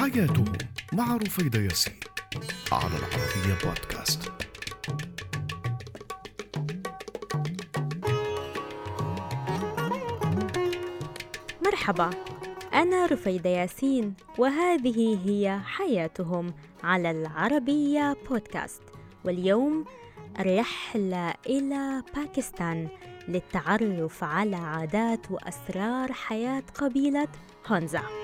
حياته مع رفيدة ياسين على العربية بودكاست. مرحبا أنا رفيدة ياسين وهذه هي حياتهم على العربية بودكاست. واليوم رحلة إلى باكستان للتعرف على عادات وأسرار حياة قبيلة هونزا.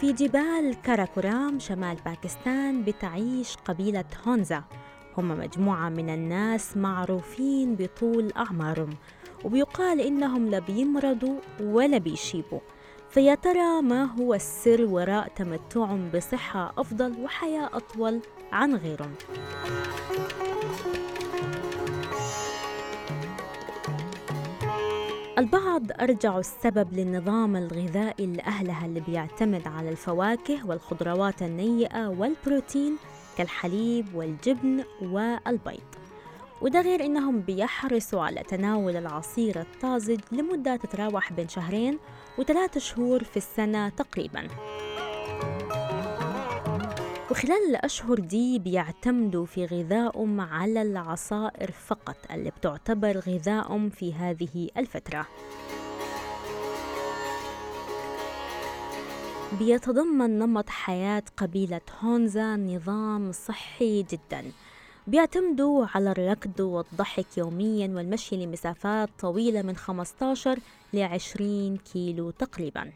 في جبال كاراكورام شمال باكستان بتعيش قبيلة هونزا هم مجموعة من الناس معروفين بطول أعمارهم وبيقال إنهم لا بيمرضوا ولا بيشيبوا فيا ترى ما هو السر وراء تمتعهم بصحة أفضل وحياة أطول عن غيرهم؟ البعض أرجعوا السبب للنظام الغذائي لأهلها اللي بيعتمد على الفواكه والخضروات النيئة والبروتين كالحليب والجبن والبيض. وده غير إنهم بيحرصوا على تناول العصير الطازج لمدة تتراوح بين شهرين وثلاثة شهور في السنة تقريباً. وخلال الأشهر دي بيعتمدوا في غذائهم على العصائر فقط اللي بتعتبر غذائهم في هذه الفترة. بيتضمن نمط حياة قبيلة هونزا نظام صحي جدا. بيعتمدوا على الركض والضحك يوميا والمشي لمسافات طويلة من 15 ل 20 كيلو تقريبا.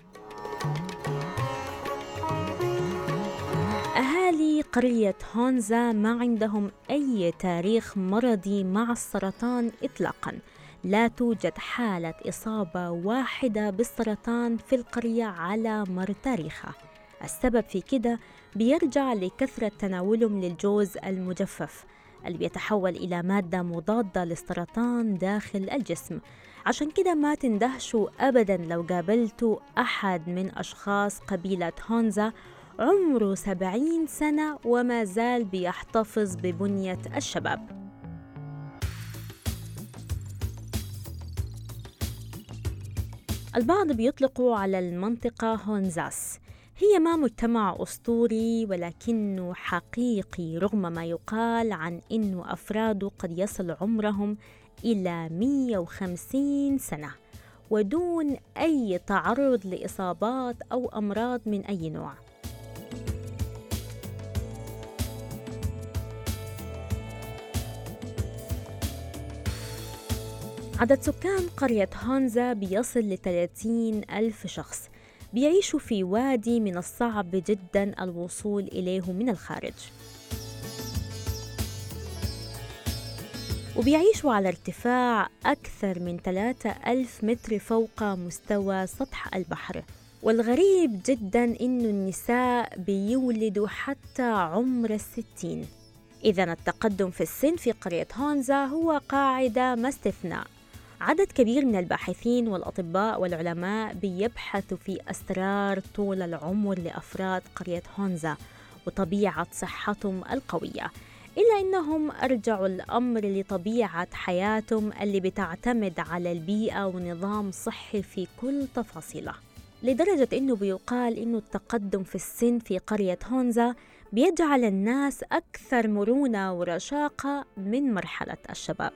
قرية هونزا ما عندهم أي تاريخ مرضي مع السرطان إطلاقاً. لا توجد حالة إصابة واحدة بالسرطان في القرية على مر تاريخها. السبب في كده بيرجع لكثرة تناولهم للجوز المجفف اللي بيتحول إلى مادة مضادة للسرطان داخل الجسم. عشان كده ما تندهشوا أبدا لو قابلتوا أحد من أشخاص قبيلة هونزا عمره سبعين سنة وما زال بيحتفظ ببنية الشباب. البعض بيطلقوا على المنطقة هونزاس. هي ما مجتمع أسطوري ولكنه حقيقي رغم ما يقال عن أنه أفراده قد يصل عمرهم إلى 150 سنة ودون أي تعرض لإصابات أو أمراض من أي نوع. عدد سكان قرية هونزا بيصل ل 30 ألف شخص بيعيشوا في وادي من الصعب جدا الوصول إليه من الخارج. وبيعيشوا على ارتفاع أكثر من 3000 متر فوق مستوى سطح البحر. والغريب جدا إنه النساء بيولدوا حتى عمر الستين. إذا التقدم في السن في قرية هونزا هو قاعدة ما استثناء. عدد كبير من الباحثين والأطباء والعلماء بيبحثوا في أسرار طول العمر لأفراد قرية هونزا وطبيعة صحتهم القوية إلا أنهم أرجعوا الأمر لطبيعة حياتهم اللي بتعتمد على البيئة ونظام صحي في كل تفاصيله. لدرجة أنه بيقال أنه التقدم في السن في قرية هونزا بيجعل الناس أكثر مرونة ورشاقة من مرحلة الشباب.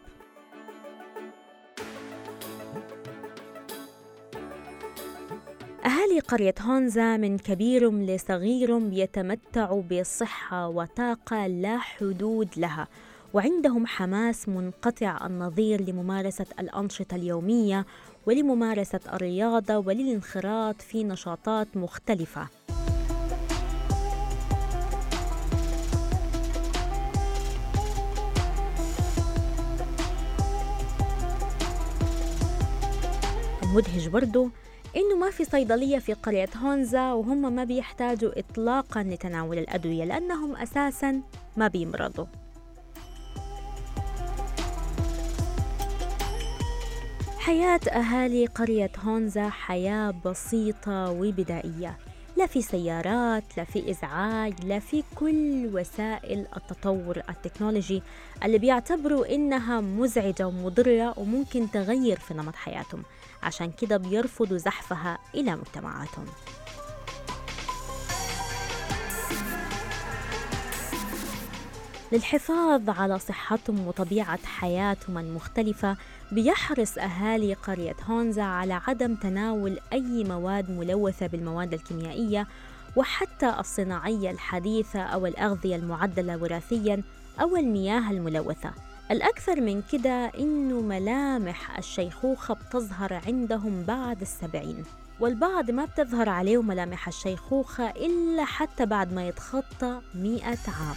أهالي قرية هونزا من كبيرهم لصغيرهم بيتمتعوا بصحة وطاقة لا حدود لها. وعندهم حماس منقطع النظير لممارسة الأنشطة اليومية ولممارسة الرياضة وللانخراط في نشاطات مختلفة. المدهش برضو إنه ما في صيدلية في قرية هونزا وهم ما بيحتاجوا إطلاقا لتناول الأدوية لأنهم أساسا ما بيمرضوا. حياة أهالي قرية هونزا حياة بسيطة وبدائية. لا في سيارات لا في إزعاج لا في كل وسائل التطور التكنولوجي اللي بيعتبروا إنها مزعجة ومضرة وممكن تغير في نمط حياتهم. عشان كده بيرفضوا زحفها إلى مجتمعاتهم. للحفاظ على صحتهم وطبيعة حياتهم المختلفة بيحرص أهالي قرية هونزا على عدم تناول أي مواد ملوثة بالمواد الكيميائية وحتى الصناعية الحديثة أو الأغذية المعدلة وراثياً أو المياه الملوثة. الأكثر من كده إنه ملامح الشيخوخة بتظهر عندهم بعد السبعين والبعض ما بتظهر عليه ملامح الشيخوخة إلا حتى بعد ما يتخطى مئة عام.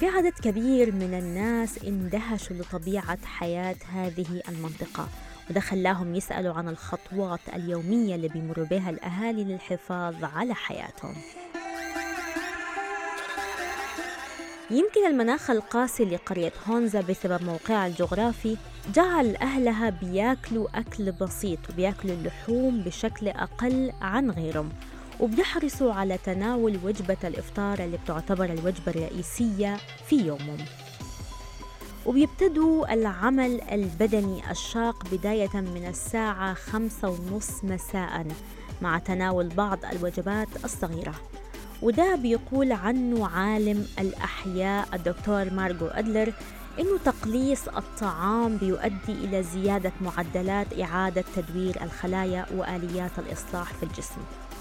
في عدد كبير من الناس اندهشوا لطبيعة حياة هذه المنطقة. وده خلاهم يسألوا عن الخطوات اليومية اللي بيمروا بها الأهالي للحفاظ على حياتهم. يمكن المناخ القاسي لقرية هونزا بسبب موقعها الجغرافي جعل أهلها بياكلوا أكل بسيط وبياكلوا اللحوم بشكل أقل عن غيرهم وبيحرصوا على تناول وجبة الإفطار اللي بتعتبر الوجبة الرئيسية في يومهم. وبيبتدوا العمل البدني الشاق بداية من الساعة خمسة ونص مساء مع تناول بعض الوجبات الصغيرة. وده بيقول عنه عالم الأحياء الدكتور مارغو أدلر إنه تقليص الطعام بيؤدي إلى زيادة معدلات إعادة تدوير الخلايا وآليات الإصلاح في الجسم.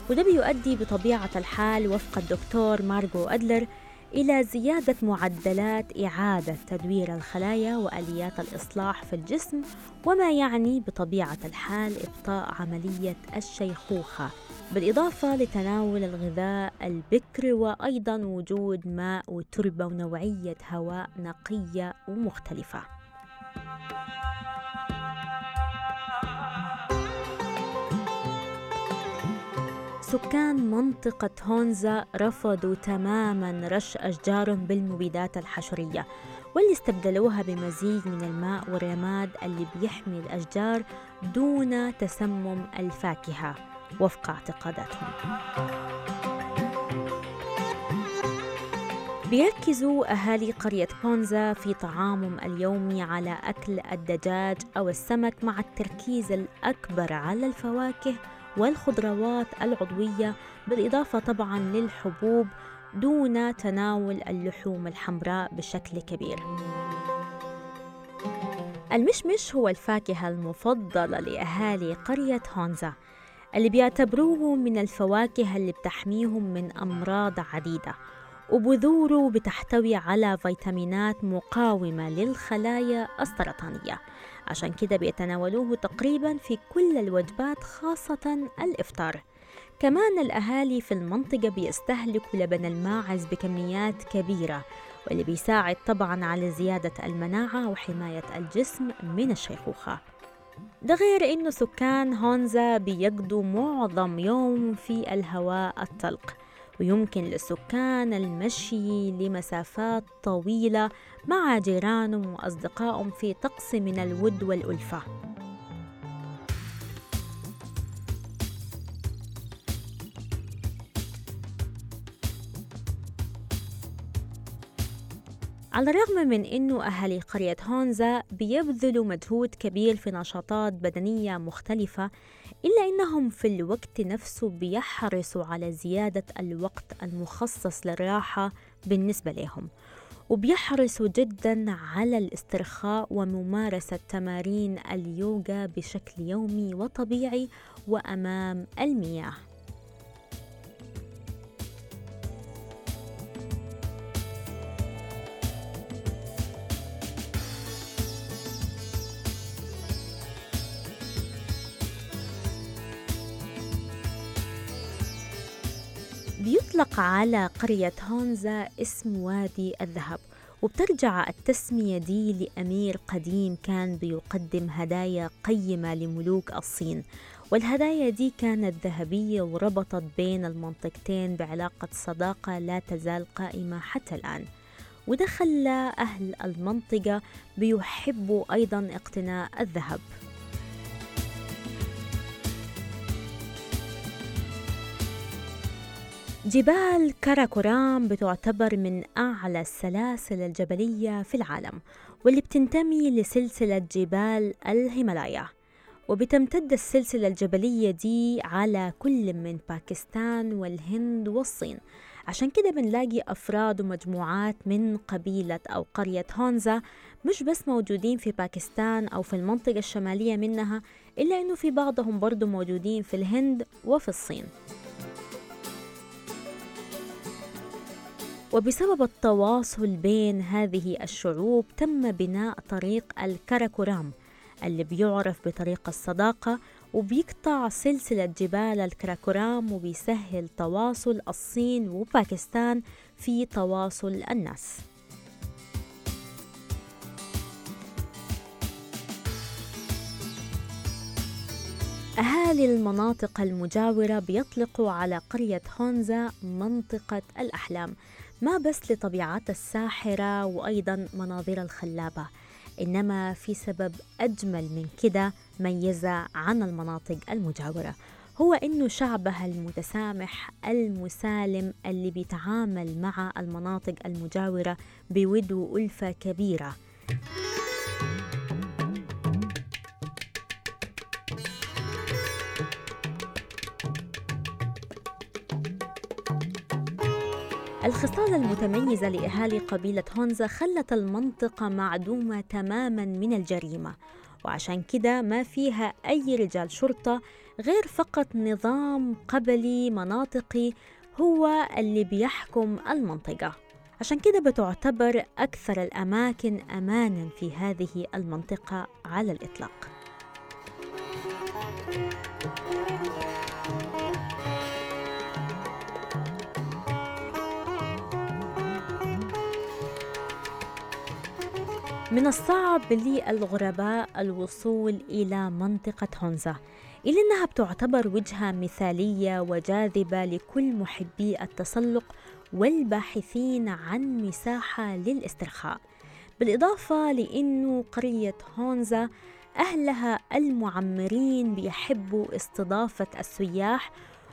وده بيؤدي بطبيعة الحال وفق الدكتور مارغو أدلر إلى زيادة معدلات إعادة تدوير الخلايا وآليات الإصلاح في الجسم وما يعني بطبيعة الحال إبطاء عملية الشيخوخة بالإضافة لتناول الغذاء البكر وأيضا وجود ماء وتربة ونوعية هواء نقية ومختلفة. سكان منطقة هونزا رفضوا تماما رش أشجارهم بالمبيدات الحشرية واللي استبدلوها بمزيج من الماء والرماد اللي بيحمي الأشجار دون تسمم الفاكهة وفق اعتقاداتهم. بيركزوا أهالي قرية كونزا في طعامهم اليومي على أكل الدجاج أو السمك مع التركيز الأكبر على الفواكه والخضروات العضوية بالإضافة طبعا للحبوب دون تناول اللحوم الحمراء بشكل كبير. المشمش هو الفاكهة المفضلة لأهالي قرية هونزا اللي بيعتبروه من الفواكه اللي بتحميهم من أمراض عديدة. وبذوره بتحتوي على فيتامينات مقاومة للخلايا السرطانية. عشان كده بيتناولوه تقريبا في كل الوجبات خاصة الإفطار. كمان الأهالي في المنطقة بيستهلكوا لبن الماعز بكميات كبيرة واللي بيساعد طبعا على زيادة المناعة وحماية الجسم من الشيخوخة. ده غير إنه سكان هونزا بيقضوا معظم يوم في الهواء الطلق. ويمكن للسكان المشي لمسافات طويلة مع جيرانهم وأصدقائهم في طقس من الود والألفة. على الرغم من أنه أهالي قرية هونزا بيبذلوا مجهود كبير في نشاطات بدنية مختلفة إلا أنهم في الوقت نفسه بيحرصوا على زيادة الوقت المخصص للراحة بالنسبة لهم وبيحرصوا جدا على الاسترخاء وممارسة تمارين اليوغا بشكل يومي وطبيعي وأمام المياه. بيطلق على قرية هونزا اسم وادي الذهب وبترجع التسمية دي لأمير قديم كان بيقدم هدايا قيمة لملوك الصين. والهدايا دي كانت ذهبية وربطت بين المنطقتين بعلاقة صداقة لا تزال قائمة حتى الآن. وده خلى أهل المنطقة بيحبوا أيضا اقتناء الذهب. جبال كاراكورام بتعتبر من أعلى السلاسل الجبلية في العالم واللي بتنتمي لسلسلة جبال الهيمالايا. وبتمتد السلسلة الجبلية دي على كل من باكستان والهند والصين. عشان كده بنلاقي أفراد ومجموعات من قبيلة أو قرية هونزا مش بس موجودين في باكستان أو في المنطقة الشمالية منها إلا أنه في بعضهم برضو موجودين في الهند وفي الصين. وبسبب التواصل بين هذه الشعوب تم بناء طريق الكراكورام اللي بيعرف بطريق الصداقة وبيقطع سلسلة جبال الكراكورام وبيسهل تواصل الصين وباكستان في تواصل الناس. أهالي المناطق المجاورة بيطلقوا على قرية هونزا منطقة الأحلام. ما بس لطبيعتها الساحرة وأيضا مناظرها الخلابة إنما في سبب أجمل من كده ميزة عن المناطق المجاورة هو إنه شعبها المتسامح المسالم اللي بيتعامل مع المناطق المجاورة بود وألفة كبيرة. الخصال المتميزة لأهالي قبيلة هونزا خلت المنطقة معدومة تماما من الجريمة. وعشان كده ما فيها أي رجال شرطة غير فقط نظام قبلي مناطقي هو اللي بيحكم المنطقة. عشان كده بتعتبر أكثر الأماكن أمانا في هذه المنطقة على الإطلاق. من الصعب للغرباء الوصول إلى منطقة هونزا إلا أنها بتعتبر وجهة مثالية وجاذبة لكل محبي التسلق والباحثين عن مساحة للاسترخاء. بالإضافة لأنه قرية هونزا أهلها المعمرين بيحبوا استضافة السياح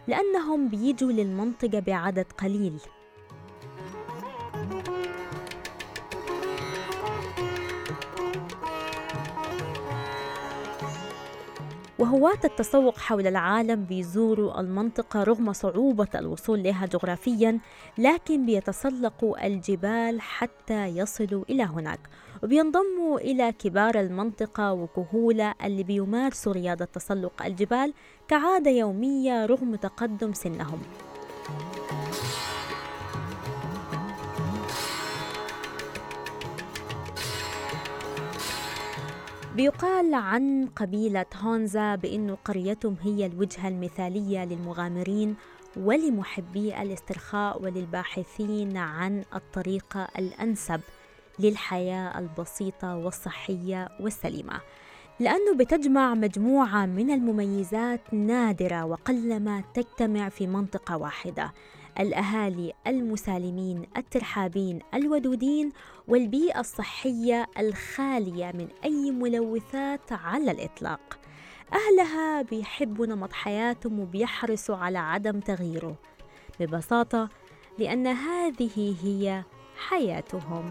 لأنهم بيجوا للمنطقة بعدد قليل. وهواة التسوق حول العالم بيزوروا المنطقة رغم صعوبة الوصول لها جغرافيا لكن بيتسلقوا الجبال حتى يصلوا إلى هناك. وبينضموا إلى كبار المنطقة وكهولة اللي بيمارسوا رياضة تسلق الجبال كعادة يومية رغم تقدم سنهم. بيقال عن قبيلة هونزا بأن قريتهم هي الوجهة المثالية للمغامرين ولمحبي الاسترخاء وللباحثين عن الطريقة الأنسب للحياة البسيطة والصحية والسليمة. لأنه بتجمع مجموعة من المميزات نادرة وقلما تجتمع في منطقة واحدة. الأهالي المسالمين الترحابين الودودين والبيئة الصحية الخالية من أي ملوثات على الإطلاق. أهلها بيحبوا نمط حياتهم وبيحرصوا على عدم تغييره. ببساطة لأن هذه هي حياتهم.